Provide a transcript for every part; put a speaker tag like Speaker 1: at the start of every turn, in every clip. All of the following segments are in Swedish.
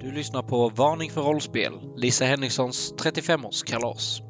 Speaker 1: Du lyssnar på Varning för rollspel, Lisa Henrikssons 35-årskalas.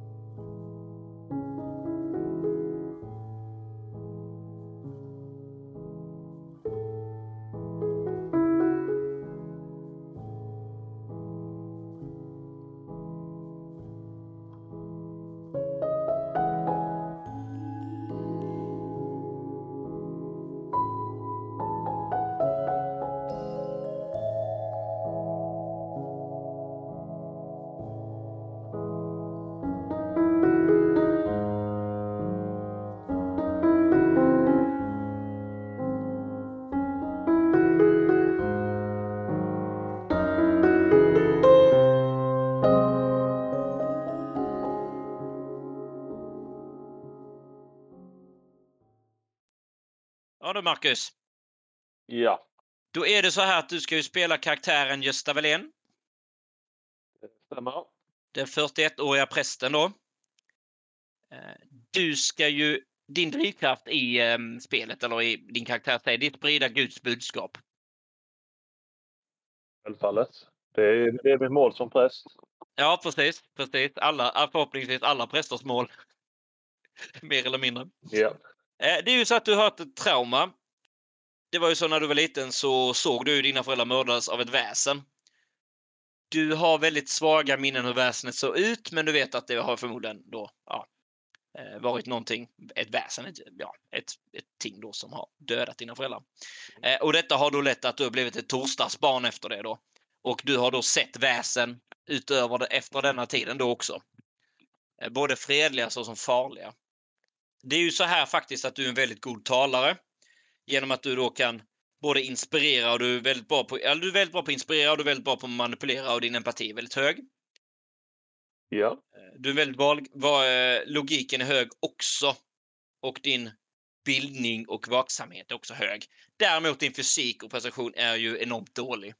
Speaker 1: Marcus,
Speaker 2: Ja,
Speaker 1: då är det så här att du ska ju spela karaktären Gösta Welén,
Speaker 2: det stämmer.
Speaker 1: den 41-åriga prästen då. Eh, Du ska ju, din drivkraft i eh, spelet, eller i din karaktär, är att sprida Guds budskap.
Speaker 2: Självfallet. Det är, det är mitt mål som präst.
Speaker 1: Ja, precis. precis. Alla, förhoppningsvis alla prästers mål. Mer eller mindre.
Speaker 2: Ja.
Speaker 1: Eh, Det är ju så att du har ett trauma. Det var ju så när du var liten så såg du ju dina föräldrar mördas av ett väsen. Du har väldigt svaga minnen hur väsenet såg ut, men du vet att det har förmodligen då ja, eh, varit någonting, ett väsen, ett, ja, ett, ett ting då som har dödat dina föräldrar. Eh, Och detta har då lett att du har blivit ett torsdagsbarn efter det då. Och du har då sett väsen utöver det efter denna tiden då också. Eh, Både fredliga såsom farliga. Det är ju så här faktiskt att du är en väldigt god talare. Genom att du då kan både inspirera och du är väldigt bra på, eller du är väldigt bra på att inspirera och du är väldigt bra på att manipulera och din empati är väldigt hög.
Speaker 2: Ja.
Speaker 1: Eh, Du är väldigt va, eh, logiken är hög också. Och din bildning och vaksamhet är också hög. Däremot din fysik och prestation är ju enormt dålig.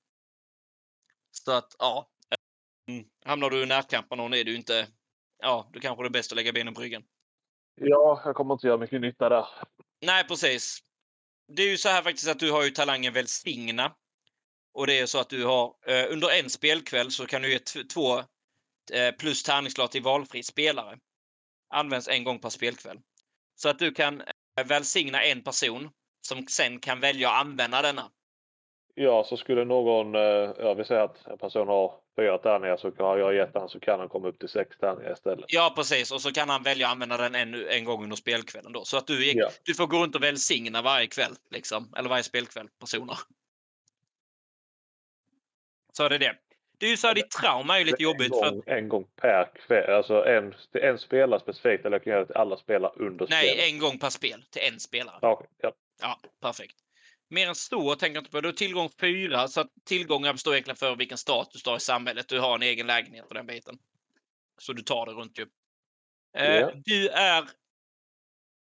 Speaker 1: Så att, ja. Mm, Hamnar du i närkamp med någon är du inte, ja, då kanske det är bäst att lägga benen på ryggen.
Speaker 2: ja, jag kommer inte göra mycket nytta där.
Speaker 1: Nej, precis. Det är ju så här faktiskt att du har ju talangen välsigna. Och det är så att du har eh, under en spelkväll så kan du ge två eh, plus tärningsslag till valfri spelare. Används en gång per spelkväll. Så att du kan eh, välsigna en person som sen kan välja att använda denna.
Speaker 2: Ja, så skulle någon, eh, jag vill säga att en person har fyra tärningar så har jag gett han så kan han komma upp till sex tärningar istället.
Speaker 1: Ja, precis. Och så kan han välja att använda den en, en gång under spelkvällen då. Så att du,
Speaker 2: Ja.
Speaker 1: du får gå runt och välsigna varje kväll, liksom. Eller varje spelkväll, personer. Så är det det. Det är ju så här, ditt trauma är lite
Speaker 2: en
Speaker 1: jobbigt för att
Speaker 2: gång, en gång per kväll. Alltså en, till en spelare specifikt eller jag kan göra det till alla spelare under
Speaker 1: Nej,
Speaker 2: spelet.
Speaker 1: en gång per spel till en spelare.
Speaker 2: Ja, okej, ja.
Speaker 1: Ja, perfekt. Mer än så tänker jag inte på. Du har tillgång fyra, så att tillgångar består egentligen för vilken status du har i samhället. Du har en egen lägenhet på den biten. Så du tar det runt ju. Eh,
Speaker 2: Ja.
Speaker 1: Du är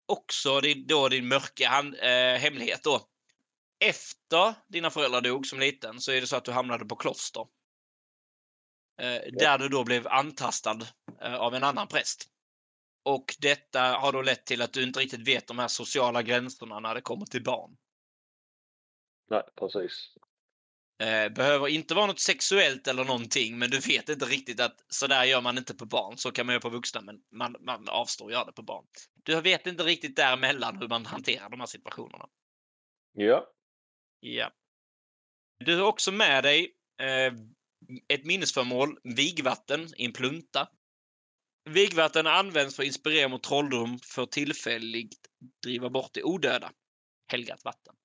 Speaker 1: också din, då din mörka hand, eh, hemlighet då. Efter dina föräldrar dog som liten så är det så att du hamnade på kloster. Eh, Där du då blev antastad eh, av en annan präst. Och detta har då lett till att du inte riktigt vet de här sociala gränserna när det kommer till barn.
Speaker 2: Nej, precis.
Speaker 1: Eh, behöver inte vara något sexuellt eller någonting, men du vet inte riktigt att så där gör man inte på barn. Så kan man göra på vuxna, men man, man avstår att göra det på barn. Du vet inte riktigt däremellan hur man hanterar de här situationerna.
Speaker 2: Ja.
Speaker 1: Ja. Du har också med dig eh, ett minnesföremål, vigvatten, i en plunta. Vigvatten används för att inspirera mot trolldom för tillfälligt driva bort det odöda. Helgat vatten.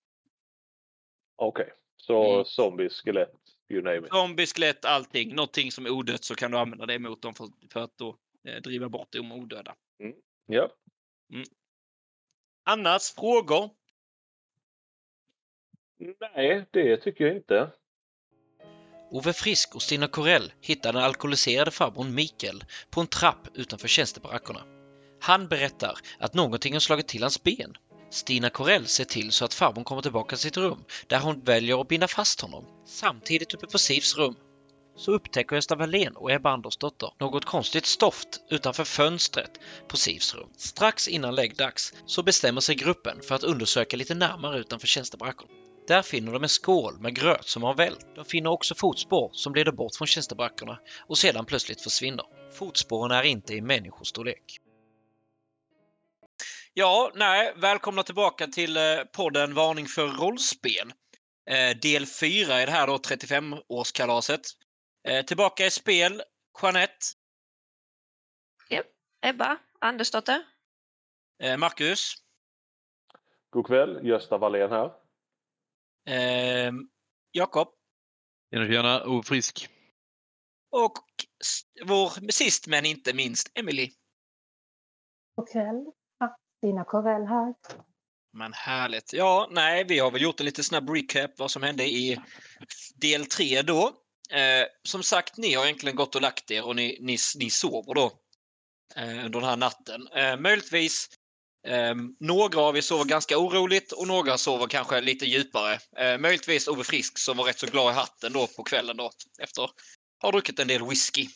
Speaker 2: Okej. Så
Speaker 1: Mm.
Speaker 2: zombie, skelett, you name it.
Speaker 1: Zombie, skelett, allting. Någonting som är odött så kan du använda det mot dem för, för att då eh, driva bort de odöda.
Speaker 2: Ja.
Speaker 1: Annars frågor?
Speaker 2: Nej, det tycker jag inte.
Speaker 3: Ove Frisk och Stina Corell hittar den alkoholiserade farbrorn Mikael på en trapp utanför tjänstebarackerna. Han berättar att någonting har slagit till hans ben. Stina Corell ser till så att farbrorn kommer tillbaka till sitt rum där hon väljer att binda fast honom. Samtidigt uppe på Sivs rum så upptäcker Gösta Wallén och Ebba Andersdotter något konstigt stoft utanför fönstret på Sivs rum. Strax innan läggdags så bestämmer sig gruppen för att undersöka lite närmare utanför tjänstebrackorna. Där finner de en skål med gröt som har vält. De finner också fotspår som leder bort från tjänstebrackorna och sedan plötsligt försvinner. Fotspåren är inte i människostorlek.
Speaker 1: Ja, nej, välkomna tillbaka till eh, podden Varning för rollspel. Eh, del 4 är det här då, 35-årskalaset. Eh, tillbaka i spel, Jeanette,
Speaker 4: Ebba Andersdotter.
Speaker 1: Marcus,
Speaker 2: God kväll, Gösta Wallén här.
Speaker 1: eh, Jakob
Speaker 5: Tjena tjena, ofrisk.
Speaker 1: och vår sist men inte minst Emily.
Speaker 6: God kväll. Stina Corell här.
Speaker 1: Men härligt. Ja, nej, vi har väl gjort en lite snabb recap vad som hände i del 3 då. Eh, som sagt, ni har egentligen gått och lagt er och ni, ni, ni sover då eh, under den här natten. Eh, möjligtvis eh, några av er sover ganska oroligt och några sover kanske lite djupare. Eh, möjligtvis Ove Frisk som var rätt så glad i hatten då på kvällen då efter att ha druckit en del whisky.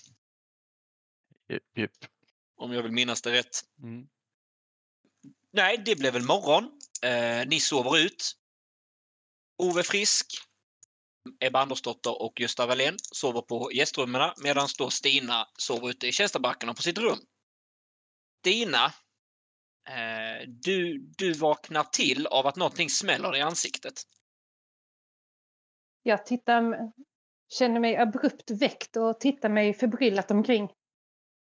Speaker 5: Japp, japp.
Speaker 1: Om jag vill minnas det rätt.
Speaker 5: Mm.
Speaker 1: Nej, det blev väl morgon. Eh, ni sover ut. Ove Frisk, Ebba Andersdotter och Gösta Wallén sover på gästrummen medan då Stina sover ute i tjänstebrackorna på sitt rum. Stina, eh, du, du vaknar till av att någonting smäller i ansiktet.
Speaker 6: Jag tittar, känner mig abrupt väckt och tittar mig förbryllat omkring.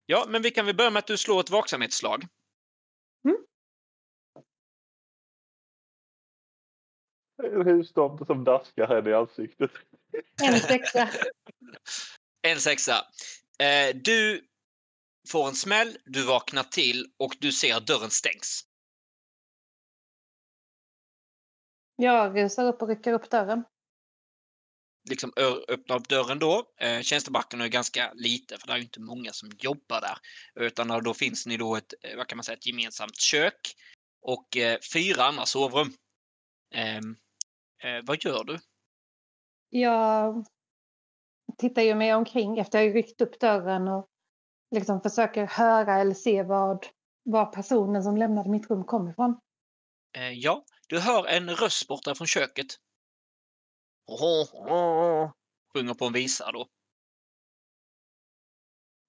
Speaker 1: Ja, men vi kan väl börja med att du slår ett vaksamhetsslag.
Speaker 2: En hustomte som daskar henne i ansiktet.
Speaker 6: En sexa.
Speaker 1: En sexa. Eh, du får en smäll, du vaknar till och du ser att dörren stängs.
Speaker 6: Jag rusar upp och rycker upp dörren.
Speaker 1: liksom öppnar upp dörren då. Eh, tjänstebacken är ganska lite för det är ju inte många som jobbar där. Utan då finns ni då ett, eh, vad kan man säga, ett gemensamt kök och eh, fyra andra sovrum. Eh, vad gör du?
Speaker 6: Jag tittar ju mig omkring efter jag har ryckt upp dörren och liksom försöker höra eller se vad, var personen som lämnade mitt rum kom ifrån.
Speaker 1: Eh, ja, du hör en röst borta från köket. Oho, oho, sjunger på en visa då.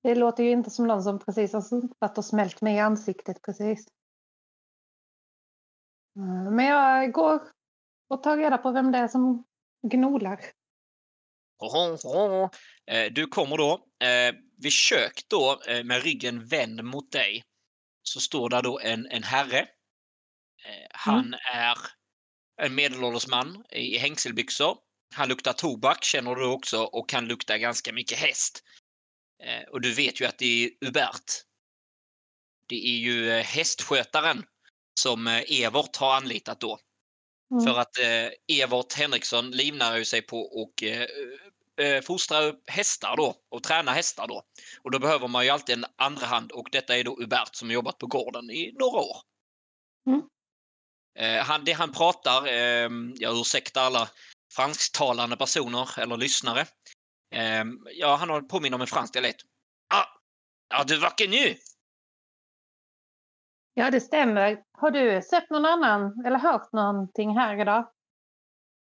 Speaker 6: Det låter ju inte som någon som precis har sumpat och smält mig i ansiktet precis. Mm, Men jag går och tar reda på vem det är som gnolar.
Speaker 1: Eh, Du kommer då eh, vid kök då eh, med ryggen vänd mot dig. Så står där då en, en herre. Han är en medelålders man i hängselbyxor. Han luktar tobak känner du också och han luktar ganska mycket häst. Och du vet ju att det är Hubert. Det är ju hästskötaren som Evert har anlitat då.
Speaker 6: Mm.
Speaker 1: För att eh, Evert Henriksson livnär ju sig på och eh, eh, fostra upp hästar då och träna hästar då. Och då behöver man ju alltid en andra hand och detta är då Hubert som jobbat på gården i några år.
Speaker 6: Mm.
Speaker 1: Eh, han, det han pratar, eh, jag ursäktar alla fransktalande personer eller lyssnare. Eh, ja, han har påminner om en fransk dialekt. Ah, ja, du vacker nu!
Speaker 6: Ja, det stämmer. Har du sett någon annan eller hört någonting här idag?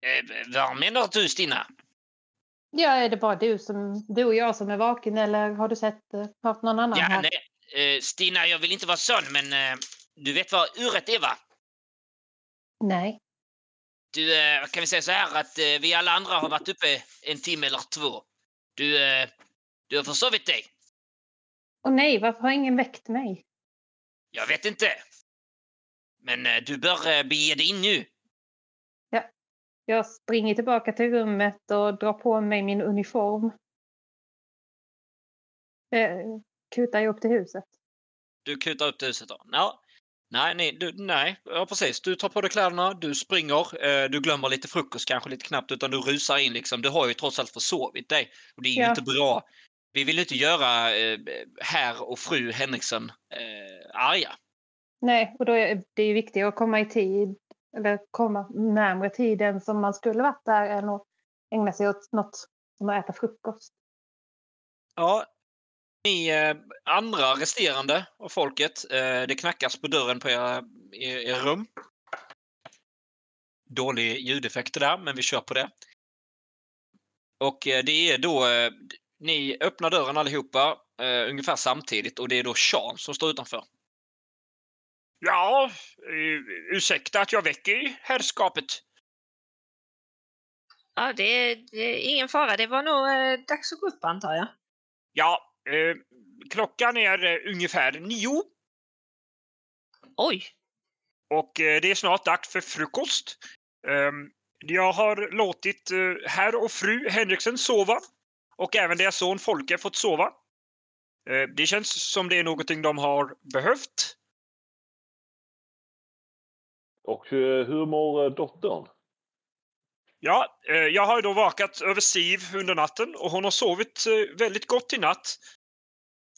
Speaker 1: Eh, vad menar du Stina?
Speaker 6: Ja, är det bara du, som, du och jag som är vaken eller har du sett, eh, hört någon annan
Speaker 1: Ja,
Speaker 6: här?
Speaker 1: nej, eh, Stina, jag vill inte vara sån, men eh, du vet vad uret är va?
Speaker 6: Nej.
Speaker 1: Du, eh, kan vi säga så här att eh, vi alla andra har varit uppe en timme eller två. Du, eh, du har försovit dig.
Speaker 6: Och nej, varför har ingen väckt mig?
Speaker 1: Jag vet inte. Men eh, du bör eh, bege dig in nu.
Speaker 6: Jag springer tillbaka till rummet och drar på mig min uniform. Eh, kutar jag upp till huset.
Speaker 1: Du kutar upp till huset då. Ja. Nej, nej, du, nej, ja precis. Du tar på dig kläderna, du springer, eh, du glömmer lite frukost kanske lite knappt utan du rusar in liksom. Du har ju trots allt försovit dig. Och det är ju
Speaker 6: Ja.
Speaker 1: inte bra. Vi vill inte göra eh, herr och fru Henriksson eh, arga.
Speaker 6: Nej, och då är det ju viktigt att komma i tid. Eller komma närmare tiden som man skulle varit där än att ägna sig åt något som att äta frukost.
Speaker 1: Ja, ni eh, andra resterande av folket, eh, det knackas på dörren på era, er, er rum. dålig ljudeffekt där, men vi kör på det. Och eh, det är då, eh, ni öppnar dörren allihopa eh, ungefär samtidigt och det är då Sean som står utanför. Ja, uh, ursäkta att jag väcker herrskapet.
Speaker 4: Ja, det är, det är ingen fara. Det var nog eh, dags att gå upp antar jag.
Speaker 1: Ja, eh, klockan är eh, ungefär nio
Speaker 4: Oj!
Speaker 1: och eh, det är snart dags för frukost. Ehm, jag har låtit eh, herr och fru Henriksen sova och även deras son Folke fått sova. Eh, det känns som det är någonting de har behövt.
Speaker 2: Och eh, hur mår eh, dottern?
Speaker 1: Ja, jag har ju då vakat över Siv under natten och hon har sovit väldigt gott i natt.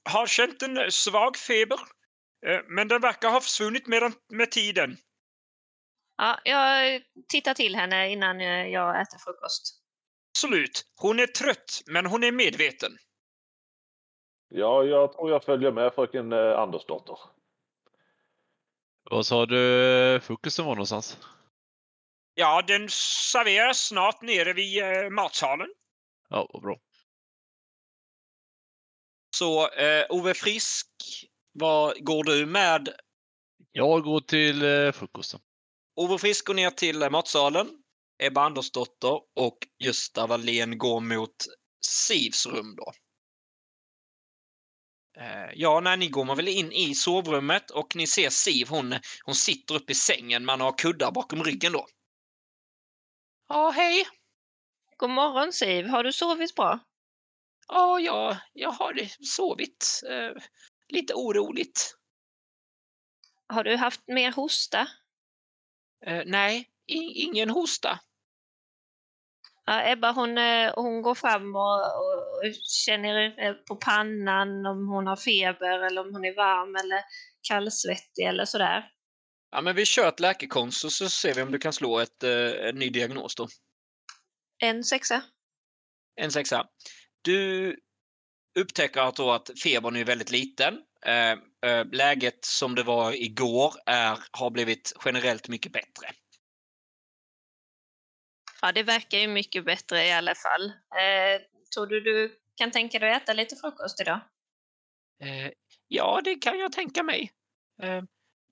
Speaker 1: Har känt en svag feber, men den verkar ha försvunnit med, med tiden.
Speaker 4: Ja, jag tittar till henne innan jag äter frukost.
Speaker 1: Absolut. Hon är trött, men hon är medveten.
Speaker 2: Ja, jag tror jag följer med fröken eh, Andersdotter.
Speaker 5: Vad sa du frukosten var någonstans?
Speaker 1: Ja, den serveras snart nere vid eh, matsalen.
Speaker 5: Ja, vad bra.
Speaker 1: Så eh, Ove Frisk, vad går du med?
Speaker 5: Jag går till eh, frukosten.
Speaker 1: Ove Frisk går ner till eh, matsalen. Ebba Andersdotter och Gösta Wallén går mot Sivs rum då. Eh, ja, när ni går man väl in i sovrummet och ni ser Siv, hon, hon sitter uppe i sängen, man har kuddar bakom ryggen då. Ja, hej!
Speaker 4: God morgon Siv, har du sovit bra?
Speaker 1: Ja, jag, jag har sovit eh, lite oroligt.
Speaker 4: Har du haft mer hosta?
Speaker 1: Eh, nej, ingen hosta.
Speaker 4: Ja, Ebba hon, eh, hon går fram och, och känner eh, på pannan om hon har feber eller om hon är varm eller kallsvettig eller sådär.
Speaker 1: Ja, men vi kör ett läkekonst och så ser vi om du kan slå ett, eh, en ny diagnos då.
Speaker 4: En sexa.
Speaker 1: En sexa. Du upptäcker att, då att febern är väldigt liten. Läget som det var igår är, har blivit generellt mycket bättre.
Speaker 4: Ja, det verkar ju mycket bättre i alla fall. Eh, tror du du kan tänka dig att äta lite frukost idag?
Speaker 1: Eh, ja, det kan jag tänka mig. Eh,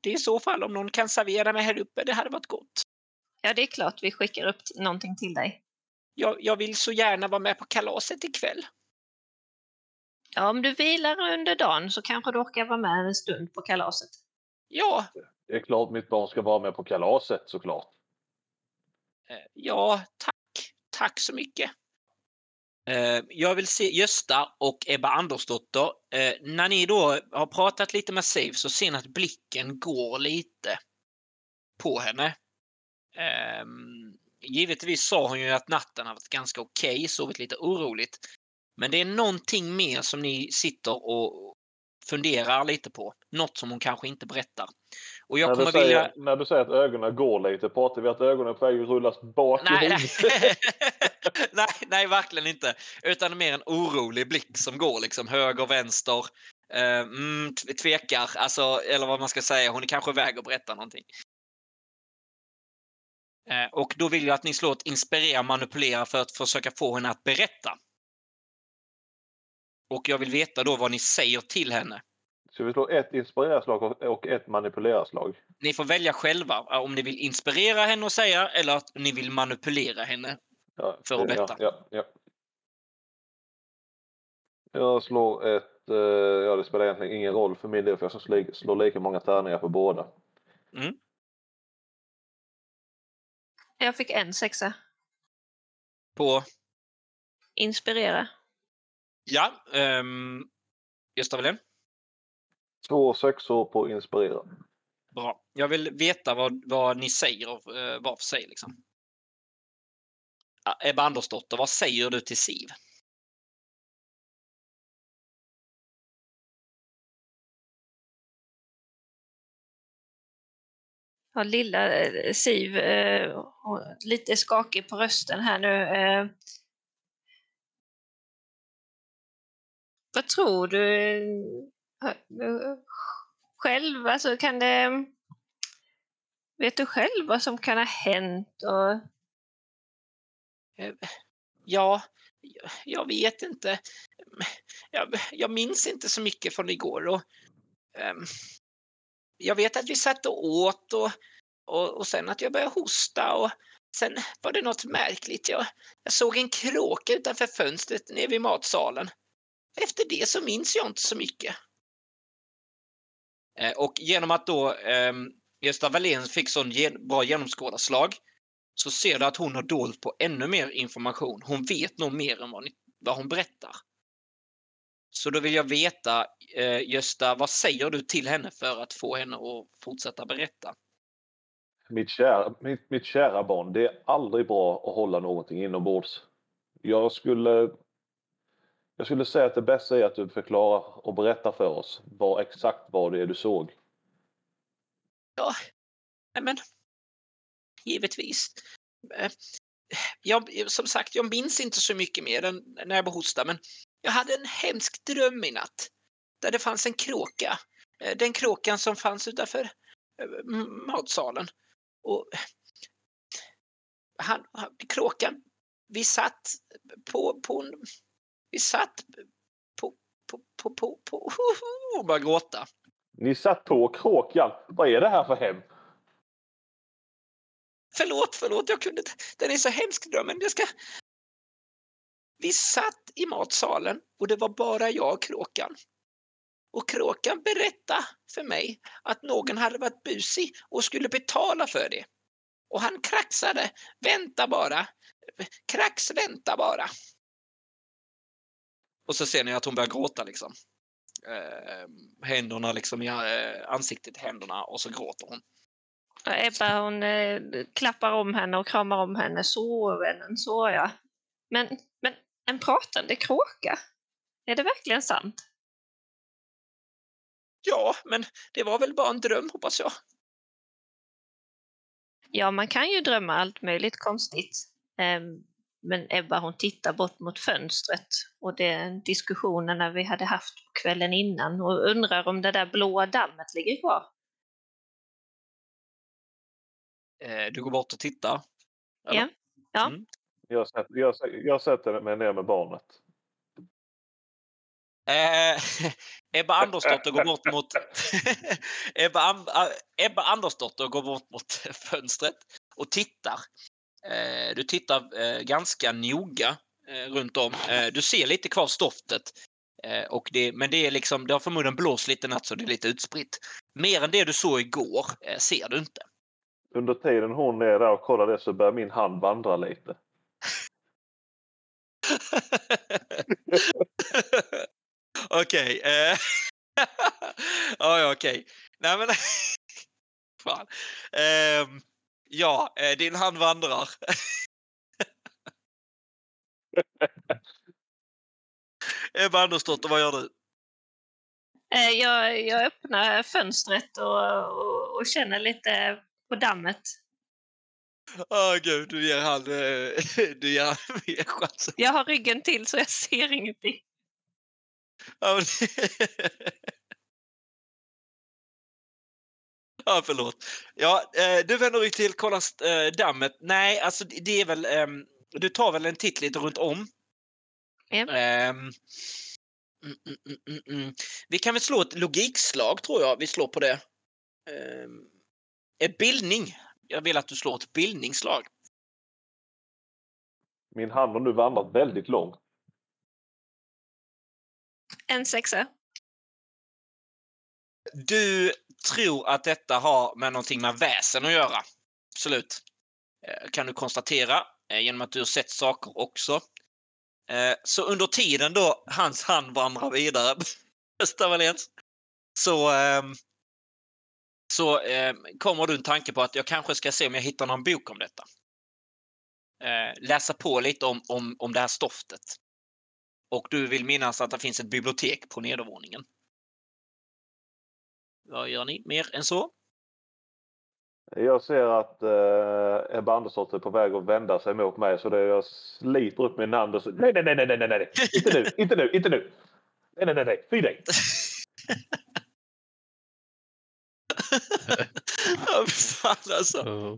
Speaker 1: det är i så fall om någon kan servera mig här uppe, det hade varit gott.
Speaker 4: Ja, det är klart vi skickar upp någonting till dig.
Speaker 1: Jag, jag vill så gärna vara med på kalaset ikväll.
Speaker 4: Ja, om du vilar under dagen så kanske du orkar vara med en stund på kalaset.
Speaker 1: Ja,
Speaker 2: Det är klart mitt barn ska vara med på kalaset såklart.
Speaker 1: Eh, ja, tack. Tack så mycket. Eh, jag vill se Gösta och Ebba Andersdotter. Eh, när ni då har pratat lite med Siv så ser ni att blicken går lite på henne. Ehm, givetvis sa hon ju att natten har varit ganska okej, sovit lite oroligt. Men det är någonting mer som ni sitter och funderar lite på. Något som hon kanske inte berättar. Och jag
Speaker 2: När
Speaker 1: kommer
Speaker 2: du, säger,
Speaker 1: vilja...
Speaker 2: när du säger att ögonen går lite, pratar vi att ögonen är på väg att rullas bak i
Speaker 1: Nej, nej, nej, verkligen inte. Utan mer en orolig blick som går liksom höger, vänster. Eh, mm, tvekar, alltså, eller vad man ska säga. Hon är kanske iväg och berättar någonting. Eh, och då vill jag att ni slår ett inspirera manipulera för att försöka få henne att berätta. Och jag vill veta då vad ni säger till henne.
Speaker 2: Ska vi slå ett inspirerarslag och- och ett manipuleraslag?
Speaker 1: Ni får välja själva eh, om ni vill inspirera henne och säga eller att ni vill manipulera henne.
Speaker 2: Ja,
Speaker 1: För att betta.
Speaker 2: Ja, ja, ja. Jag slår ett... eh, Ja, det spelar egentligen ingen roll för min del för jag ska slå, slå lika många tärningar på båda.
Speaker 4: Jag fick en sexa.
Speaker 1: På
Speaker 4: Inspirera.
Speaker 1: Ja, um, Gösta Wallén.
Speaker 2: Två sexor på inspirera.
Speaker 1: Bra. Jag vill veta vad, vad ni säger uh, var för sig. Liksom. Ja, Ebba Andersdotter, vad säger du till Siv?
Speaker 4: Ja, lilla eh, Siv, eh, lite skakig på rösten här nu. Eh. Vad tror du eh, eh, själv? Alltså, kan det... vet du själv vad som kan ha hänt? Och...
Speaker 1: Eh, ja, jag- vet inte. Jag, jag minns inte så mycket från igår. Och, um, jag vet att vi satt och åt och, och, och sen att jag började hosta och sen var det något märkligt. Jag, jag såg en kråka utanför fönstret nere vid matsalen. Efter det så minns jag inte så mycket. Eh, och genom att då ehm, Gösta Wallén fick sån gen- bra genomskådarslag så ser du att hon har dolt på ännu mer information. Hon vet nog mer än vad, ni, vad hon berättar. Så då vill jag veta, eh, Gösta, vad säger du till henne för att få henne att fortsätta berätta?
Speaker 2: Mitt kära, mitt, mitt kära barn, det är aldrig bra att hålla någonting inombords. Jag skulle, jag skulle säga att det bästa är att du förklarar och berättar för oss vad exakt vad det är du såg.
Speaker 1: Ja, men givetvis. Eh, jag, som sagt, jag minns inte så mycket mer än när jag var hosta, men jag hade en hemsk dröm i natt. Där det fanns en kråka. Eh, den kråkan som fanns utanför eh, matsalen. Och han, han, kråkan, vi satt på, på en, vi satt på, på, på, på, på, och började gråta.
Speaker 2: Ni satt på kråkan. Vad är det här för hem?
Speaker 1: Förlåt, förlåt, jag kunde inte. Den är så hemsk drömmen. Jag ska... Vi satt i matsalen och det var bara jag och kråkan. Och kråkan berättade för mig att någon hade varit busig och skulle betala för det. Och han kraxade. Vänta bara. Krax, vänta bara. Och så ser ni att hon börjar gråta liksom. Eh, händerna liksom i eh, ansiktet, händerna och så gråter hon.
Speaker 4: Ebba hon eh, klappar om henne och kramar om henne. Så vännen, så ja. Men, men en pratande kråka? Är det verkligen sant?
Speaker 1: Ja, men det var väl bara en dröm hoppas jag.
Speaker 4: Ja, man kan ju drömma allt möjligt konstigt. Ehm, Men Ebba hon tittar bort mot fönstret och det är diskussionerna vi hade haft på kvällen innan och undrar om det där blåa dammet ligger kvar.
Speaker 1: Eh, Du går bort och tittar. Eller?
Speaker 4: Ja. Ja.
Speaker 1: Mm.
Speaker 2: Jag sätter, jag, jag sätter mig ner med barnet.
Speaker 1: Eh, Ebba Andersdotter går bort mot Ebba, ah, Ebba Andersdotter går bort mot fönstret och tittar. Eh, du tittar eh, ganska noga eh, runt om. Eh, du ser lite kvar stoftet. Eh, och det, men det är liksom, det har förmodligen blåst lite natt så det är lite utspritt. Mer än det du såg igår eh, ser du inte.
Speaker 2: Under tiden hon är där och kollar det så börjar min hand vandra lite.
Speaker 1: Okej. eh, ja, ja, okej. Nej, men... Fan. Ehm, ja, eh, din hand vandrar. Ebba Andersdotter, vad gör du?
Speaker 4: Eh, Jag, jag öppnar fönstret och, och, och känner lite på dammet.
Speaker 1: Åh gud, du ger han, eh, du ger han mer chans.
Speaker 4: Jag har ryggen till så jag ser ingenting.
Speaker 1: Ja, förlåt. Ja, eh, du vänder dig till, kollar eh, dammet. Nej, alltså det är väl, ehm, du tar väl en titt lite runt om.
Speaker 4: Ja.
Speaker 1: Ehm, mm, mm, mm, mm, mm. Vi kan väl slå ett logikslag tror jag. Vi slår på det. Um, ett bildning. Jag vill att du slår ett bildningsslag.
Speaker 2: Min hand har nu vandrat väldigt långt.
Speaker 4: En sexa.
Speaker 1: Du tror att detta har med någonting med väsen att göra. Absolut. Eh, kan du konstatera eh, genom att du har sett saker också. Eh, så under tiden då hans hand vandrar vidare, Gösta Wahléns, så, ehm, så ehm, kommer du en tanke på att jag kanske ska se om jag hittar någon bok om detta. Läsa på lite om, om, om det här stoftet. Och du vill minnas att det finns ett bibliotek på nedervåningen. Vad gör ni mer än så?
Speaker 2: Jag ser att eh, Ebba Andersson är på väg att vända sig mot mig så det jag sliter upp min hand och så... Nej, nej, nej, nej, nej, nej, nej, inte nu, inte nu, inte nu. Nej, nej, nej, nej, fy dig.
Speaker 1: Ja, fan alltså.
Speaker 5: Oh.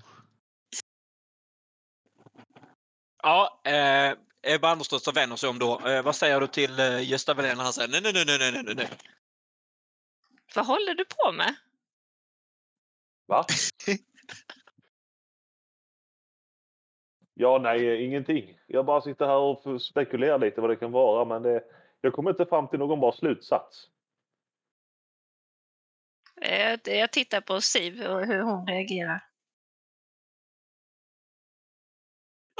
Speaker 1: Ja, eh, Ebba Andersdotter vänder sig om då. Eh, vad säger du till eh, Gösta Welén när han säger nej, nej, nej, nej, nej, nej, nej.
Speaker 4: Vad håller du på med?
Speaker 2: Va? Ja, nej, ingenting. Jag bara sitter här och spekulerar lite vad det kan vara, men det, jag kommer inte fram till någon bra slutsats.
Speaker 4: Eh, Jag tittar på Siv och hur hon reagerar.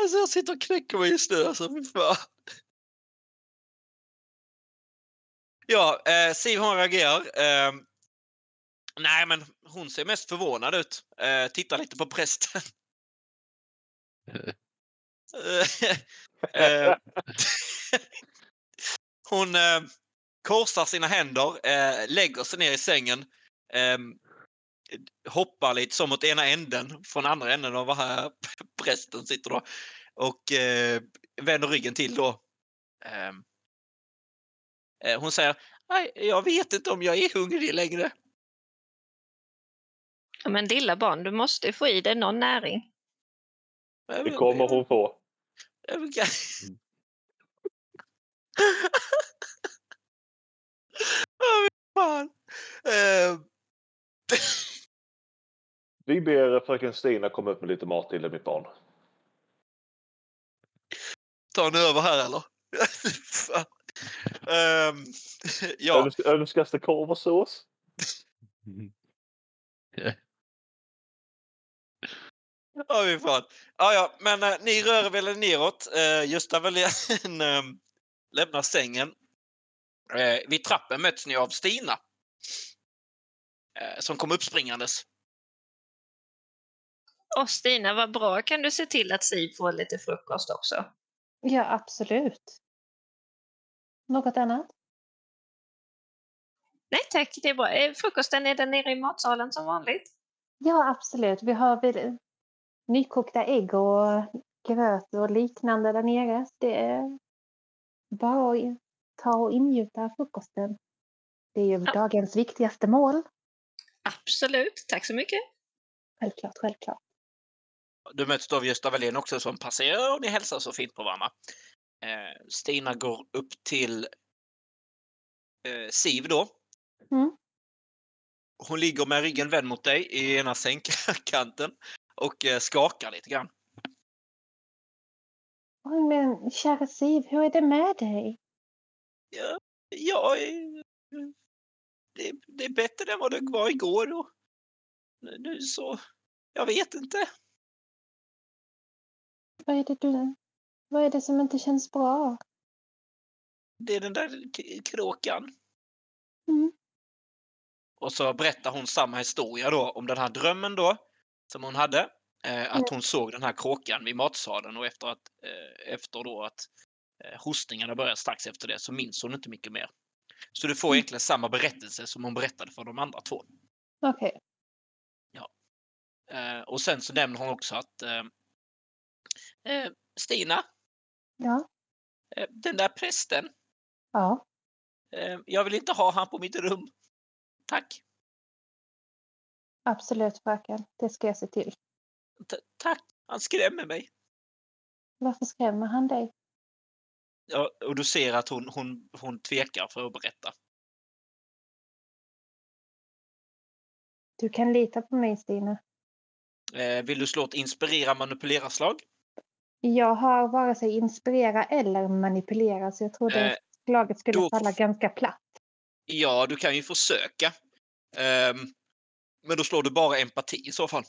Speaker 1: Alltså jag sitter och knäcker mig just nu alltså. Fy fan. Ja, eh, Siv hon reagerar. Eh, nej, men hon ser mest förvånad ut. Eh, tittar lite på prästen. eh, hon eh, korsar sina händer, eh, lägger sig ner i sängen, eh, hoppar lite som åt ena änden från andra änden av var här prästen sitter då och eh, vänder ryggen till då. Eh, hon säger, nej, jag vet inte om jag är hungrig längre.
Speaker 4: Ja, Men lilla barn, du måste få i dig någon näring.
Speaker 2: Det kommer hon få.
Speaker 1: Men fan. Eh,
Speaker 2: Vi ber fröken Stina komma upp med lite mat till dig, mitt barn.
Speaker 1: tar ni över här eller? Fan. Ehm, ja,
Speaker 2: Öns önskas det korv och sås?
Speaker 1: ja, vi fan. Ja, ja, men eh, ni rör väl er neråt. Uh, Gösta Welén eh, lämnar sängen. Eh, vid trappen möts ni av Stina. Eh, som kom uppspringandes.
Speaker 4: Och Stina, vad bra. Kan du se till att Siv får lite frukost också?
Speaker 6: Ja, absolut. Något annat?
Speaker 4: Nej tack, det är bra. Eh, Frukosten är där nere i matsalen som vanligt.
Speaker 6: Ja, absolut. Vi har väl nykokta ägg och gröt och liknande där nere. Det är bara att ta och ingjuta frukosten. Det är ju
Speaker 4: Ja.
Speaker 6: dagens viktigaste mål.
Speaker 4: Absolut, tack så mycket.
Speaker 6: Självklart, självklart.
Speaker 1: Du möts då av Gösta Welén också som passerar och ni hälsar så fint på varandra. Eh, Stina går upp till eh, Siv då.
Speaker 6: Mm.
Speaker 1: Hon ligger med ryggen vänd mot dig i ena sängkanten och eh, skakar lite grann.
Speaker 6: Oj, men kära Siv, hur är det med dig?
Speaker 1: Ja, jag är, det, det är bättre än vad det var igår. Och nu- nu så, jag vet inte.
Speaker 6: Vad är det, du, vad är det som inte känns bra?
Speaker 1: Det är den där kråkan.
Speaker 6: Mm.
Speaker 1: Och så berättar hon samma historia då om den här drömmen då som hon hade. Eh, att hon såg den här kråkan vid matsalen och efter, att, eh, efter då att eh, hostningarna började strax efter det så minns hon inte mycket mer. Så du får
Speaker 6: Mm.
Speaker 1: egentligen samma berättelse som hon berättade för de andra två.
Speaker 6: Okej.
Speaker 1: Eh, och sen så nämner hon också att eh, eh, Stina,
Speaker 6: Ja.
Speaker 1: eh, den där prästen,
Speaker 6: Ja.
Speaker 1: eh, jag vill inte ha han på mitt rum. Tack.
Speaker 6: Absolut, fröken. Det ska jag se till.
Speaker 1: T- tack. Han skrämmer mig.
Speaker 6: Varför skrämmer han dig?
Speaker 1: Ja, och du ser att hon, hon, hon tvekar för att berätta.
Speaker 6: Du kan lita på mig, Stina.
Speaker 1: Eh, vill du slå ett inspirera manipulera-slag?
Speaker 6: Jag har vare sig inspirera eller manipulera, så jag tror det
Speaker 1: Eh,
Speaker 6: slaget skulle
Speaker 1: då-
Speaker 6: falla ganska platt.
Speaker 1: Ja, du kan ju försöka. Ehm, men då slår du bara empati i så fall.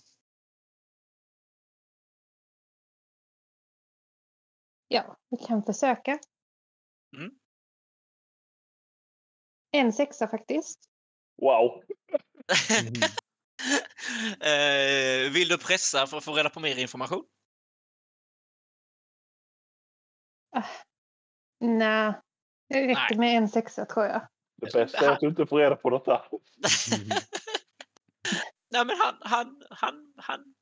Speaker 6: Ja, vi kan försöka.
Speaker 1: Mm.
Speaker 6: En sexa faktiskt.
Speaker 2: Wow!
Speaker 1: eh, vill du pressa för att få reda på mer information?
Speaker 6: Nej, det räcker
Speaker 1: Nej.
Speaker 6: med en sexa tror jag.
Speaker 2: Det bästa är att du inte får reda på något alls.
Speaker 1: Nej, men han, han, han, han,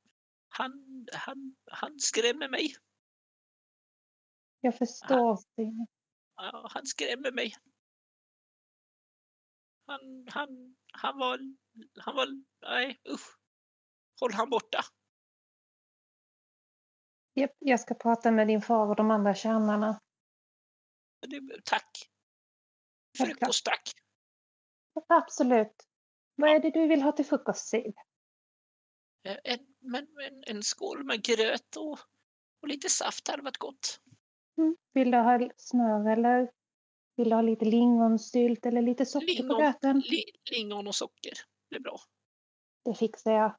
Speaker 1: han, han, han skrämmer mig.
Speaker 6: Jag förstår, Stina.
Speaker 1: Ja, han skrämmer mig. Han, han, han var, han var, nej usch. Håll han borta.
Speaker 6: Jag ska prata med din far och de andra tjänarna.
Speaker 1: Tack. Frukost tack.
Speaker 6: Absolut. Vad är det du vill ha till frukost, Siv?
Speaker 1: Eh, En, men, en, en skål med gröt och, och lite saft hade varit gott.
Speaker 6: Mm. Vill du ha smör eller vill du ha lite lingonsylt eller lite socker på
Speaker 1: Lingon,
Speaker 6: gröten?
Speaker 1: li, lingon och socker. Det är bra.
Speaker 6: Det fixar jag.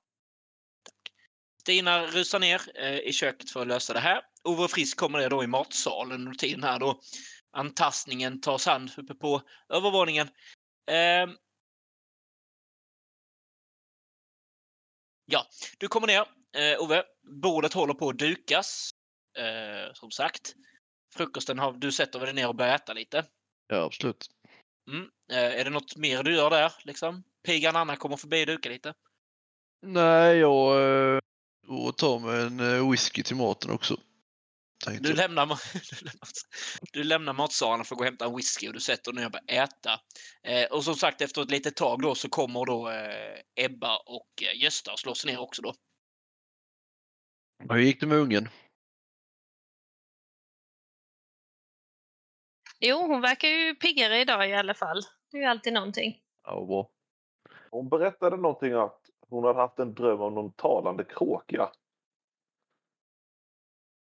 Speaker 1: Stina rusar ner eh, i köket för att lösa det här. Ove Frisk kommer ner då i matsalen under tiden här då. Antastningen tas hand uppe på övervåningen. Ehm. ja, du kommer ner. Eh, Ove, bordet håller på att dukas. Eh, som sagt. Frukosten har du sätter dig ner och börjar äta lite.
Speaker 5: Ja, absolut.
Speaker 1: Mm. Eh, är det något mer du gör där? Liksom? Pigan Anna kommer förbi och dukar lite.
Speaker 5: Nej, jag eh, och tar mig en eh, whisky till maten också.
Speaker 1: Du lämnar, du lämnar, du lämnar matsalen för att gå och hämta en whisky och du sätter dig ner och börjar äta. Eh, och som sagt, efter ett litet tag då så kommer då eh, Ebba och eh, Gösta och slår sig ner också då.
Speaker 5: Hur gick det med ungen?
Speaker 4: Jo, hon verkar ju piggare idag i alla fall. Det är ju alltid någonting.
Speaker 5: Ja, bra.
Speaker 2: Hon berättade någonting att hon hade haft en dröm om någon talande kråka.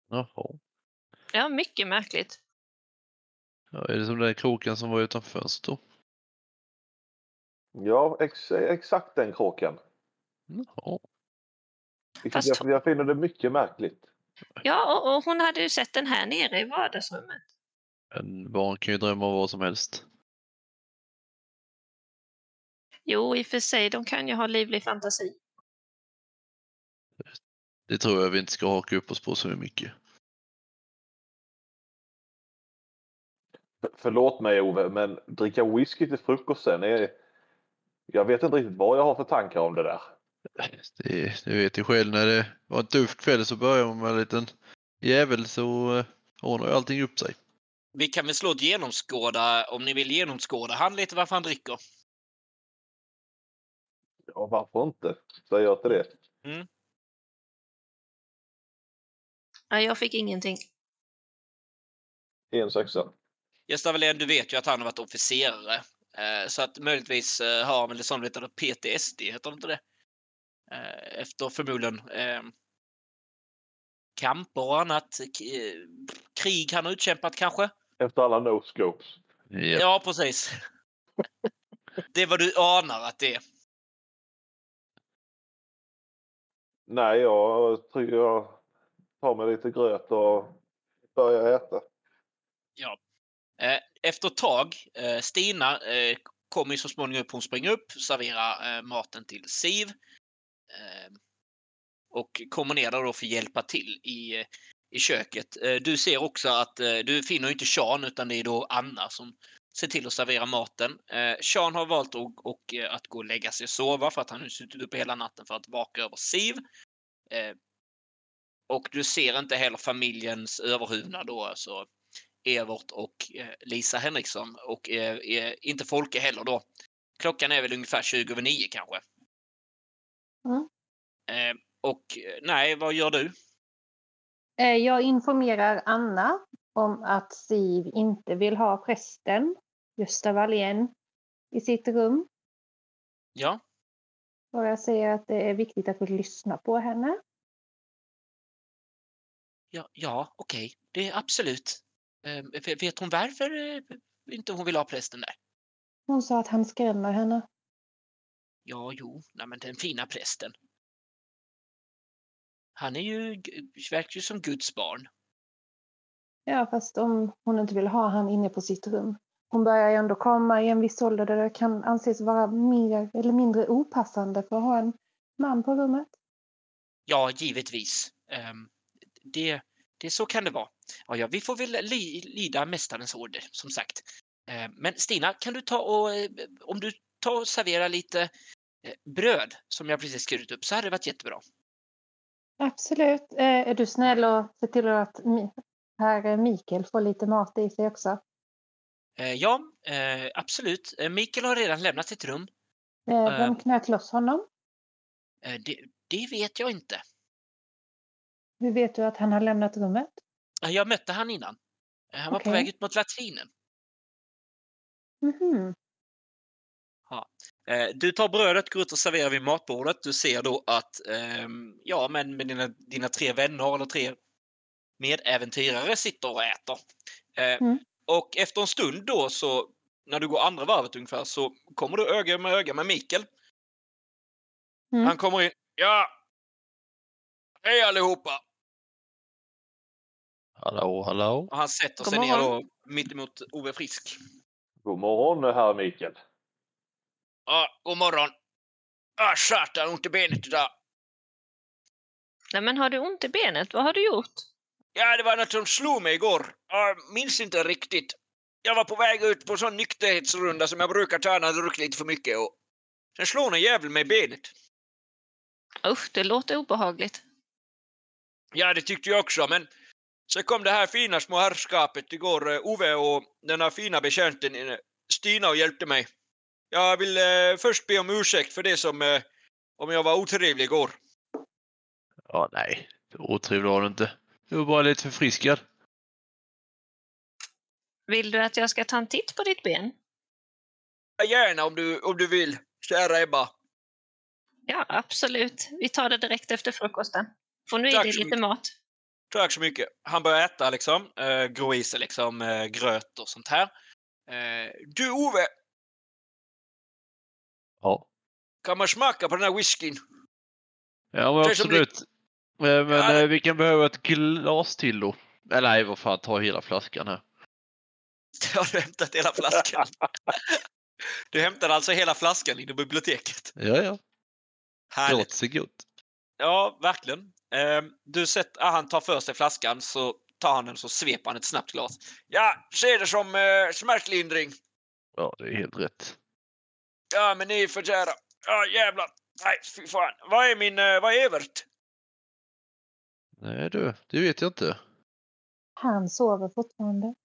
Speaker 5: Jaha.
Speaker 4: Ja, mycket märkligt.
Speaker 5: Ja, är det som den där kråkan som var utanför fönstret då?
Speaker 2: Ja, ex exakt den kråkan.
Speaker 5: Jaha.
Speaker 4: Fast-
Speaker 2: jag, jag finner det mycket märkligt.
Speaker 4: Ja, och, och hon hade ju sett den här nere i vardagsrummet.
Speaker 5: En barn kan ju drömma om vad som helst.
Speaker 4: Jo, i och för sig, de kan ju ha livlig fantasi.
Speaker 5: Det tror jag vi inte ska haka upp oss på så mycket.
Speaker 2: För- Förlåt mig Ove, men dricka whisky till frukosten är... Jag vet inte riktigt vad jag har för tankar om det där.
Speaker 5: Det, det vet ju själv när det var en tuff kväll så börjar man med en liten jävel så eh, ordnar ju allting upp sig.
Speaker 1: Vi kan väl slå ett genomskåda om ni vill genomskåda han lite varför han dricker.
Speaker 2: Ja, varför inte? Säger jag till det.
Speaker 4: Ja, jag fick ingenting.
Speaker 2: En sexa.
Speaker 1: Gösta Wallén, du vet ju att han har varit officerare. Eh, så att möjligtvis eh, har han väl sån lite PTSD, heter det inte det? Eh, efter förmodligen eh, kamper och annat. Krig han har utkämpat kanske?
Speaker 2: Efter alla no-scopes.
Speaker 5: Japp.
Speaker 1: Ja, precis. Det är vad du anar att det är.
Speaker 2: Nej, jag tror jag tar mig lite gröt och börjar äta. Ja.
Speaker 1: Eh, efter ett tag, eh, Stina eh, kommer ju så småningom upp, hon springer upp, serverar maten till Siv. Och kommer ner där då för att hjälpa till i, i köket. Du ser också att du finner inte Sean utan det är då Anna som ser till att servera maten. Eh, Sean har valt att, och, eh, att gå och lägga sig och sova för att han har suttit uppe hela natten för att vaka över Siv. Eh, Och du ser inte heller familjens överhuvudna då, alltså Evert och eh, Lisa Henriksson och eh, eh, inte Folke heller då. Klockan är väl ungefär 20 över 9 kanske.
Speaker 6: Mm.
Speaker 1: Och nej, vad gör du?
Speaker 6: Jag informerar Anna om att Siv inte vill ha prästen, Gösta Wallén, i sitt rum.
Speaker 1: Ja,
Speaker 6: Och jag säger att det är viktigt att vi lyssnar på henne.
Speaker 1: ja, ja okej, det är absolut. Eh, vet hon varför eh, inte hon vill ha prästen där?
Speaker 6: Hon sa att han skrämmer henne.
Speaker 1: Ja, jo, nej, men den fina prästen. Han är ju, verkar ju som Guds barn.
Speaker 6: Ja, fast om hon inte vill ha han inne på sitt rum. Hon börjar ändå komma i en viss ålder där det kan anses vara mer eller mindre opassande för att ha en man på rummet.
Speaker 1: Ja, givetvis. Ehm, det, det så kan det vara. Ja, vi får väl li, lyda mästarens order, som sagt. Ehm, men Stina, kan du ta och, eh, om du tar och serverar lite eh, bröd som jag precis skurit upp så hade det varit jättebra.
Speaker 6: Absolut. Eh, Är du snäll och ser till att herr Mikael får lite mat i sig också?
Speaker 1: Eh, ja, eh, absolut. Eh, Mikael har redan lämnat sitt rum.
Speaker 6: Vem knöt loss honom?
Speaker 1: Det, det vet jag inte.
Speaker 6: Hur vet du att han har lämnat rummet?
Speaker 1: Jag mötte han innan. Han var på väg ut mot latrinen.
Speaker 6: Mhm.
Speaker 1: Eh, Du tar brödet, går ut och serverar vid matbordet. Du ser då att, ehm, ja, men med dina, dina tre vänner eller tre medäventyrare sitter och äter.
Speaker 6: Mm.
Speaker 1: Och efter en stund då så, när du går andra varvet ungefär, så kommer du öga med öga med Mikael.
Speaker 6: Mm.
Speaker 1: Han kommer in. Ja! Hej allihopa!
Speaker 5: Hallå, hallå.
Speaker 1: Och han sätter
Speaker 4: God
Speaker 1: sig ner
Speaker 4: morgon.
Speaker 1: då mitt emot Ove Frisk.
Speaker 2: God morgon herr Mikael.
Speaker 1: Ja, god morgon. Ah, satan, ont i benet idag.
Speaker 4: Nej, men har du ont i benet? Vad har du gjort?
Speaker 1: Ja, det var något som slog mig igår. Jag minns inte riktigt. Jag var på väg ut på en sån nykterhetsrunda som jag brukar ta när jag druckit lite för mycket och sen slår en jävel mig i benet.
Speaker 4: Usch, det låter obehagligt.
Speaker 1: Ja, det tyckte jag också, men så kom det här fina små herrskapet igår, eh, Ove och den här fina betjänten eh, Stina och hjälpte mig. Jag vill eh, först be om ursäkt för det som, eh, om jag var otrevlig igår.
Speaker 5: Ja, nej. Otrevlig var du inte. Du var bara lite förfriskad.
Speaker 4: Vill du att jag ska ta en titt på ditt ben?
Speaker 1: Gärna om du, om du vill, kära Ebba.
Speaker 4: Ja, absolut. Vi tar det direkt efter frukosten. Får nu i dig lite mat.
Speaker 1: Tack så mycket. Han börjar äta liksom, eh, grå i sig liksom, eh, gröt och sånt här. Eh, du Ove,
Speaker 5: Ja.
Speaker 1: kan man smaka på den här whiskyn?
Speaker 5: Ja, men absolut. Eh, Men
Speaker 1: Ja,
Speaker 5: eh, vi kan behöva ett glas till då. Eller nej, vad fan, ta hela flaskan här.
Speaker 1: Har du hämtat hela flaskan? du hämtade alltså hela flaskan i biblioteket?
Speaker 5: Ja, ja.
Speaker 1: Härligt.
Speaker 5: Gott.
Speaker 1: Ja, verkligen. Eh, du sett, ah, han tar för sig flaskan så tar han den så sveper han ett snabbt glas. Ja, se det som eh, smärtlindring.
Speaker 5: Ja, det är helt rätt.
Speaker 1: Ja, men ni är för kära. Ja, jävlar. Nej, fy fan. Vad är min, eh, vad är Evert?
Speaker 5: Nej du, det vet jag inte.
Speaker 6: Han sover fortfarande.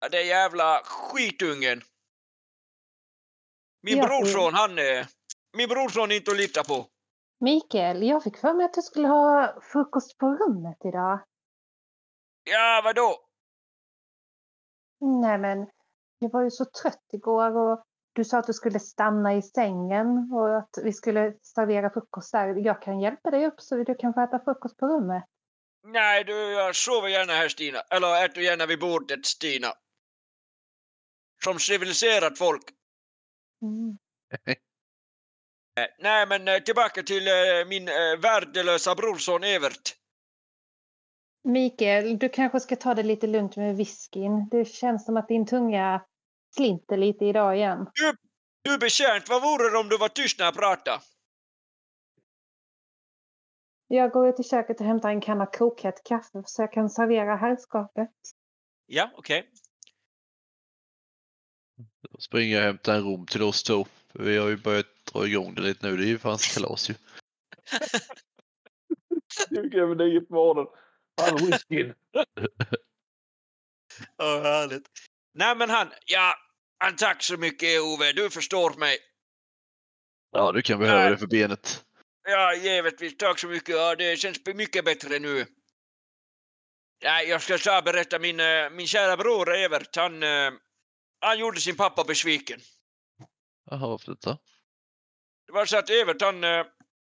Speaker 1: Ja, det är jävla skitungen. Min brorson, han är... Min brorson är inte att lita på.
Speaker 6: Mikael, jag fick för mig att du skulle ha frukost på rummet idag.
Speaker 1: Ja, vadå?
Speaker 6: Nej men, jag var ju så trött igår och du sa att du skulle stanna i sängen och att vi skulle servera frukost där. Jag kan hjälpa dig upp så du kan få äta frukost på rummet.
Speaker 1: Nej, du, jag sover gärna här, Stina. Eller äter gärna vid bordet, Stina. Som civiliserat folk.
Speaker 6: Mm.
Speaker 1: Eh, Nej, men eh, tillbaka till eh, min eh, värdelösa brorson Evert.
Speaker 6: Mikael, du kanske ska ta det lite lugnt med whiskyn. Det känns som att din tunga slinter lite idag igen.
Speaker 1: Du betjänt, vad vore det om du var tyst när jag pratade?
Speaker 6: Jag går ut i köket och hämtar en kanna kokhett kaffe så jag kan servera herrskapet.
Speaker 1: Ja, okej.
Speaker 5: Då springer jag och hämtar en rom till oss två. Vi har ju börjat dra igång det lite nu. Det är ju fans kalas ju.
Speaker 2: 20 över 9 på morgonen. Han whiskyn.
Speaker 1: Ja, härligt. Nej, men han, ja, han, tack så mycket Ove, du förstår mig.
Speaker 5: Ja, du kan behöva det för benet.
Speaker 1: Ja, givetvis, tack så mycket. Ja, det känns mycket bättre nu. Ja, jag ska så berätta, min, eh, min kära bror Evert, han, eh, han gjorde sin pappa besviken.
Speaker 5: Jaha, varför detta?
Speaker 1: Det var så att Evert, han, eh,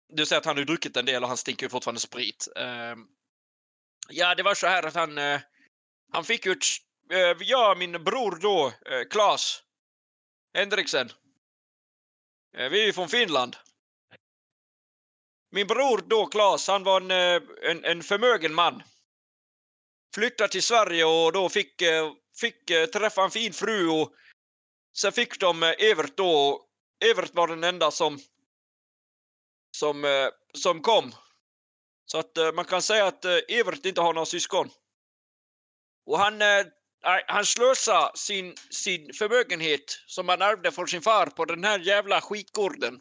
Speaker 1: du säger att han har druckit en del och han stinker ju fortfarande sprit. Eh, Ja, det var så här att han, han fick ju ett, Eh, jag min bror då, eh, Klas Henriksen. Eh, Vi är ju från Finland. Min bror då, Klas, han var en, eh, en, en förmögen man. Flyttade till Sverige och då fick, eh, fick träffa en fin fru och sen fick de Evert då. Evert var den enda som som, som kom. Så att man kan säga att Evert inte har några syskon. Och han, han slösade sin, sin förmögenhet som han ärvde från sin far på den här jävla skitgården.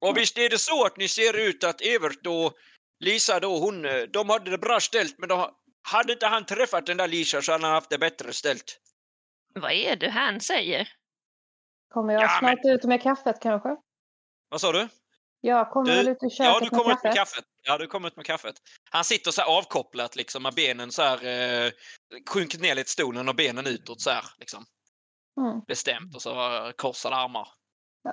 Speaker 1: Och visst är det så att ni ser ut att Evert och Lisa då, hon, eh, de hade det bra ställt men de, hade inte han träffat den där Lisa så hade han haft det bättre ställt.
Speaker 4: Vad är det han säger?
Speaker 6: Kommer jag
Speaker 1: Ja,
Speaker 6: snart ut med kaffet kanske?
Speaker 1: Vad sa du?
Speaker 6: Jag kommer
Speaker 1: Du-
Speaker 6: väl ut i köket
Speaker 1: Ja, du kommer
Speaker 6: med
Speaker 1: ut med
Speaker 6: kaffet.
Speaker 1: Ja, du kommer ut med kaffet. Han sitter så avkopplat liksom med benen så här eh, sjunkit ner lite stolen och benen utåt så här liksom
Speaker 6: Mm.
Speaker 1: bestämt och så korsade armar.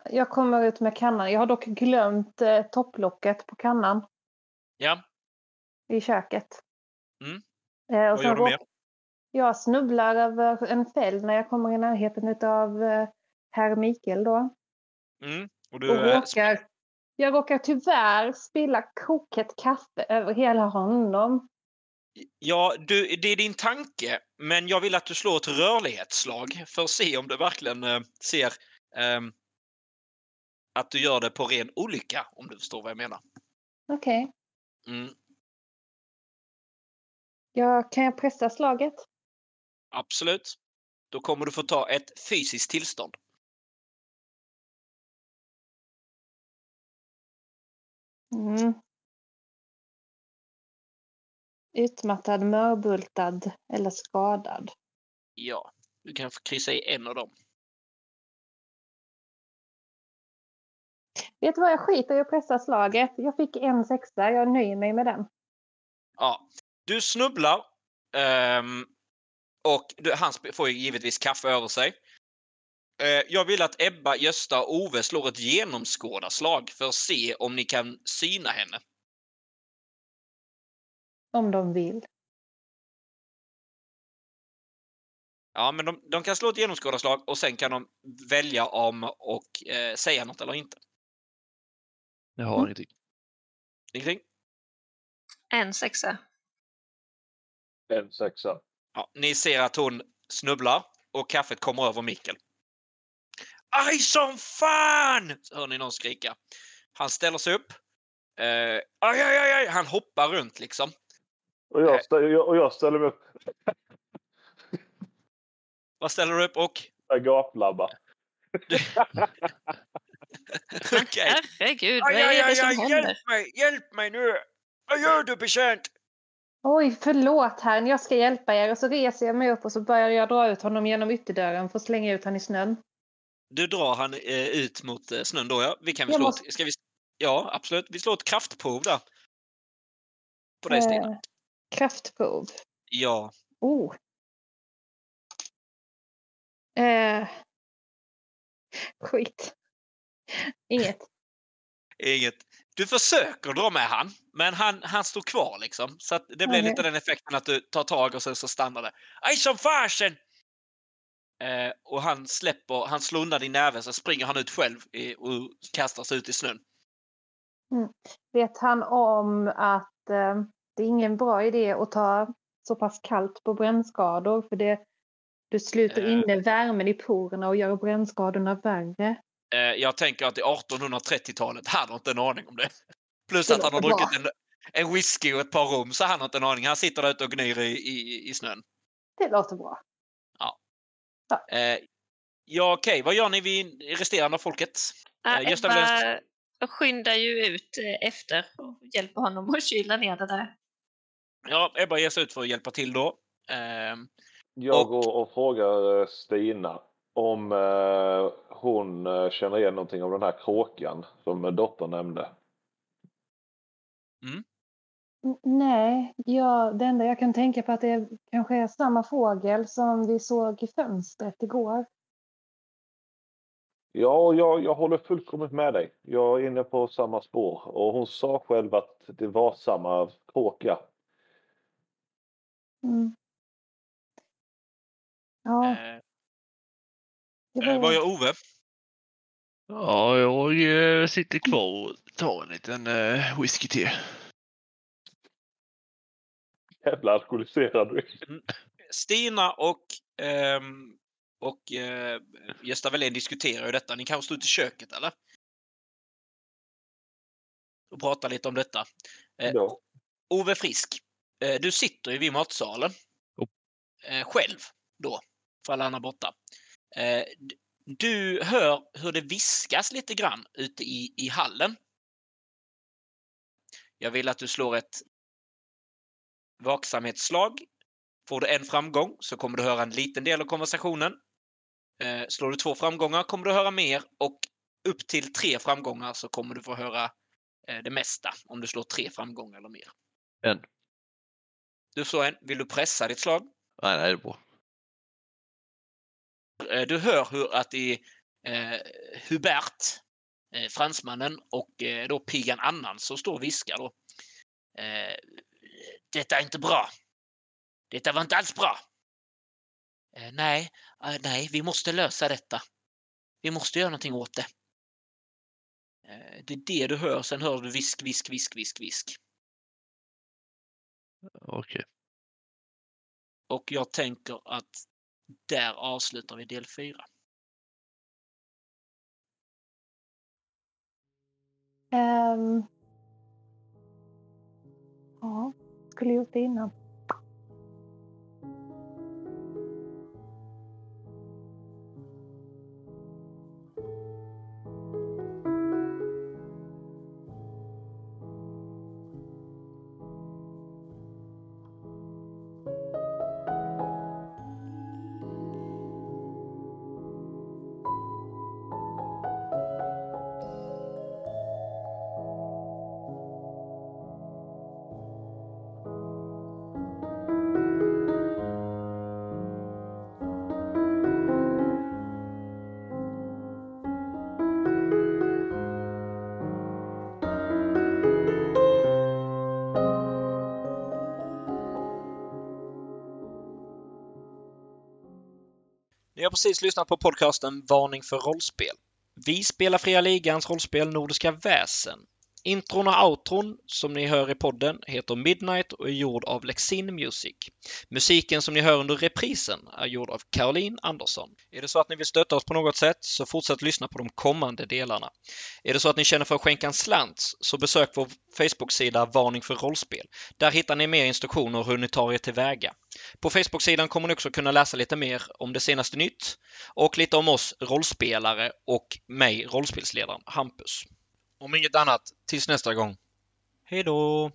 Speaker 6: Jag kommer ut med kannan. Jag har dock glömt eh, topplocket på kannan
Speaker 1: Ja,
Speaker 6: i köket.
Speaker 1: Mm.
Speaker 6: Eh, och
Speaker 1: vad gör du mer?
Speaker 6: Jag snubblar över en fäll när jag kommer i närheten av eh, herr Mikael då.
Speaker 1: Mm. Och
Speaker 6: Och
Speaker 1: du, eh,
Speaker 6: råkar, jag råkar tyvärr spilla kokat kaffe över hela honom.
Speaker 1: Ja, du, det är din tanke, men jag vill att du slår ett rörlighetsslag för att se om du verkligen eh, ser ehm, att du gör det på ren olycka, om du förstår vad jag menar.
Speaker 6: Okej.
Speaker 1: Mm,
Speaker 6: Ja, kan jag pressa slaget?
Speaker 1: absolut. Då kommer du få ta ett fysiskt tillstånd.
Speaker 6: Mm. Utmattad, mörbultad eller skadad.
Speaker 1: Ja, du kan kryssa i en av dem.
Speaker 6: Vet du vad, jag skiter i att pressa slaget. Jag fick en sexa, jag nöjer mig med den.
Speaker 1: Ja. Du snubblar. ehm, och du, han får ju givetvis kaffe över sig. Eh, jag vill att Ebba, Gösta och Ove slår ett genomskådarslag för att se om ni kan syna henne.
Speaker 6: Om de vill.
Speaker 1: Ja, men de, de kan slå ett genomskådarslag och sen kan de välja om och eh, säga något eller inte.
Speaker 5: Jag har
Speaker 6: Mm.
Speaker 5: ingenting.
Speaker 1: Ingenting?
Speaker 4: En sexa.
Speaker 2: En sexa.
Speaker 1: Ja, ni ser att hon snubblar och kaffet kommer över Mikkel. Aj som fan! Så hör ni någon skrika. Han ställer sig upp. Eh, aj, aj, aj, aj. Han hoppar runt liksom.
Speaker 2: Och jag, stä- jag, och jag ställer mig upp
Speaker 1: Vad ställer du upp och?
Speaker 2: och gaplabbar.
Speaker 1: Okej.
Speaker 4: Herregud, vad
Speaker 1: Aj,
Speaker 4: är det som
Speaker 1: aj,
Speaker 4: händer?
Speaker 1: hjälp mig, hjälp mig nu! Vad gör du betjänt?
Speaker 6: Oj, förlåt herrn, jag ska hjälpa er. Och så reser jag mig upp och så börjar jag dra ut honom genom ytterdörren för att slänga ut honom i snön.
Speaker 1: Du drar han eh, ut mot eh, snön då ja. Vi kan
Speaker 6: Jag
Speaker 1: slå
Speaker 6: måste-
Speaker 1: ett, ska vi, Ja, absolut. Vi slår ett kraftprov där. På dig Stina.
Speaker 6: Eh, kraftprov.
Speaker 1: Ja.
Speaker 6: Oh. Eh. Skit. Inget.
Speaker 1: Inget. Du försöker dra med han, men han, han står kvar liksom. Så det blir
Speaker 6: Okej.
Speaker 1: lite den effekten att du tar tag och sen så stannar det. Aj som fasen! Eh, och han släpper, han slår undan din näve så springer han ut själv i, och kastar sig ut i snön.
Speaker 6: Vet han om att eh, det är ingen bra idé att ta så pass kallt på brännskador för det, du sluter
Speaker 1: Eh.
Speaker 6: inne värmen i porerna och gör brännskadorna värre.
Speaker 1: Eh, jag tänker att i 1830-talet, han har inte en aning om det. Plus
Speaker 6: Det
Speaker 1: att han har
Speaker 6: bra.
Speaker 1: druckit en, en whisky och ett par rum, så han har inte en aning. Han sitter där ute och gnyr i, i, i snön.
Speaker 6: Det låter bra.
Speaker 1: Eh, ja, okej. Vad gör ni vid resterande av folket?
Speaker 4: Ja,
Speaker 1: Eh, Gösta.
Speaker 4: Ebba skyndar ju ut eh, efter och hjälper honom att kyla ner det där.
Speaker 1: Ja, Ebba ger sig ut för att hjälpa till då. Ehm,
Speaker 2: Jag
Speaker 1: Och-
Speaker 2: går och frågar eh, Stina om eh, hon eh, känner igen någonting av den här kråkan som eh, dottern nämnde.
Speaker 6: N- Nej, ja, det enda jag kan tänka på att det kanske är samma fågel som vi såg i fönstret igår.
Speaker 2: Ja, jag, jag håller fullkomligt med dig. Jag är inne på samma spår. Och hon sa själv att det var samma kråka.
Speaker 6: Mm. Ja,
Speaker 1: eh,
Speaker 6: det
Speaker 1: eh, vad
Speaker 6: var...
Speaker 1: gör Ove?
Speaker 5: Ja, jag eh, sitter kvar och tar en liten eh, whisky till.
Speaker 2: Jävla alkoholiserad du är.
Speaker 1: Stina och, ehm, och eh, Gösta Wallén diskuterar ju detta. Ni kanske står ute i köket, eller? Och pratar lite om detta. Eh,
Speaker 2: Ja.
Speaker 1: Ove Frisk, eh, du sitter ju vid matsalen.
Speaker 5: Jo.
Speaker 1: Eh, själv då, för alla andra borta. Eh, du hör hur det viskas lite grann ute i, i hallen. Jag vill att du slår ett vaksamhetsslag. Får du en framgång så kommer du höra en liten del av konversationen. Eh, slår du två framgångar kommer du höra mer och upp till tre framgångar så kommer du få höra eh, det mesta om du slår tre framgångar eller mer.
Speaker 5: En.
Speaker 1: Du slår en. Vill du pressa ditt slag?
Speaker 5: Nej, nej, det är bra.
Speaker 1: Eh, Du hör hur att i eh, Hubert, eh, fransmannen, och då pigan Annan som står och viskar då. Detta är inte bra. Detta var inte alls bra. Eh, nej, eh, nej, vi måste lösa detta. Vi måste göra någonting åt det. Eh, det är det du hör, sen hör du visk, visk, visk, visk, visk.
Speaker 5: Okej.
Speaker 1: Och jag tänker att där avslutar vi del fyra.
Speaker 6: Ehm. ja, skulle
Speaker 3: Ni har precis lyssnat på podcasten Varning för rollspel. Vi spelar Fria Ligans rollspel Nordiska väsen. Intron och outron som ni hör i podden heter Midnight och är gjord av Lexin Music. Musiken som ni hör under reprisen är gjord av Caroline Andersson. Är det så att ni vill stötta oss på något sätt så fortsätt lyssna på de kommande delarna. Är det så att ni känner för att skänka en slant så besök vår Facebook-sida Varning för rollspel. Där hittar ni mer instruktioner hur ni tar er tillväga. På Facebook-sidan kommer ni också kunna läsa lite mer om det senaste nytt och lite om oss rollspelare och mig, rollspelsledaren Hampus. Om inget annat, tills nästa gång. Hej då!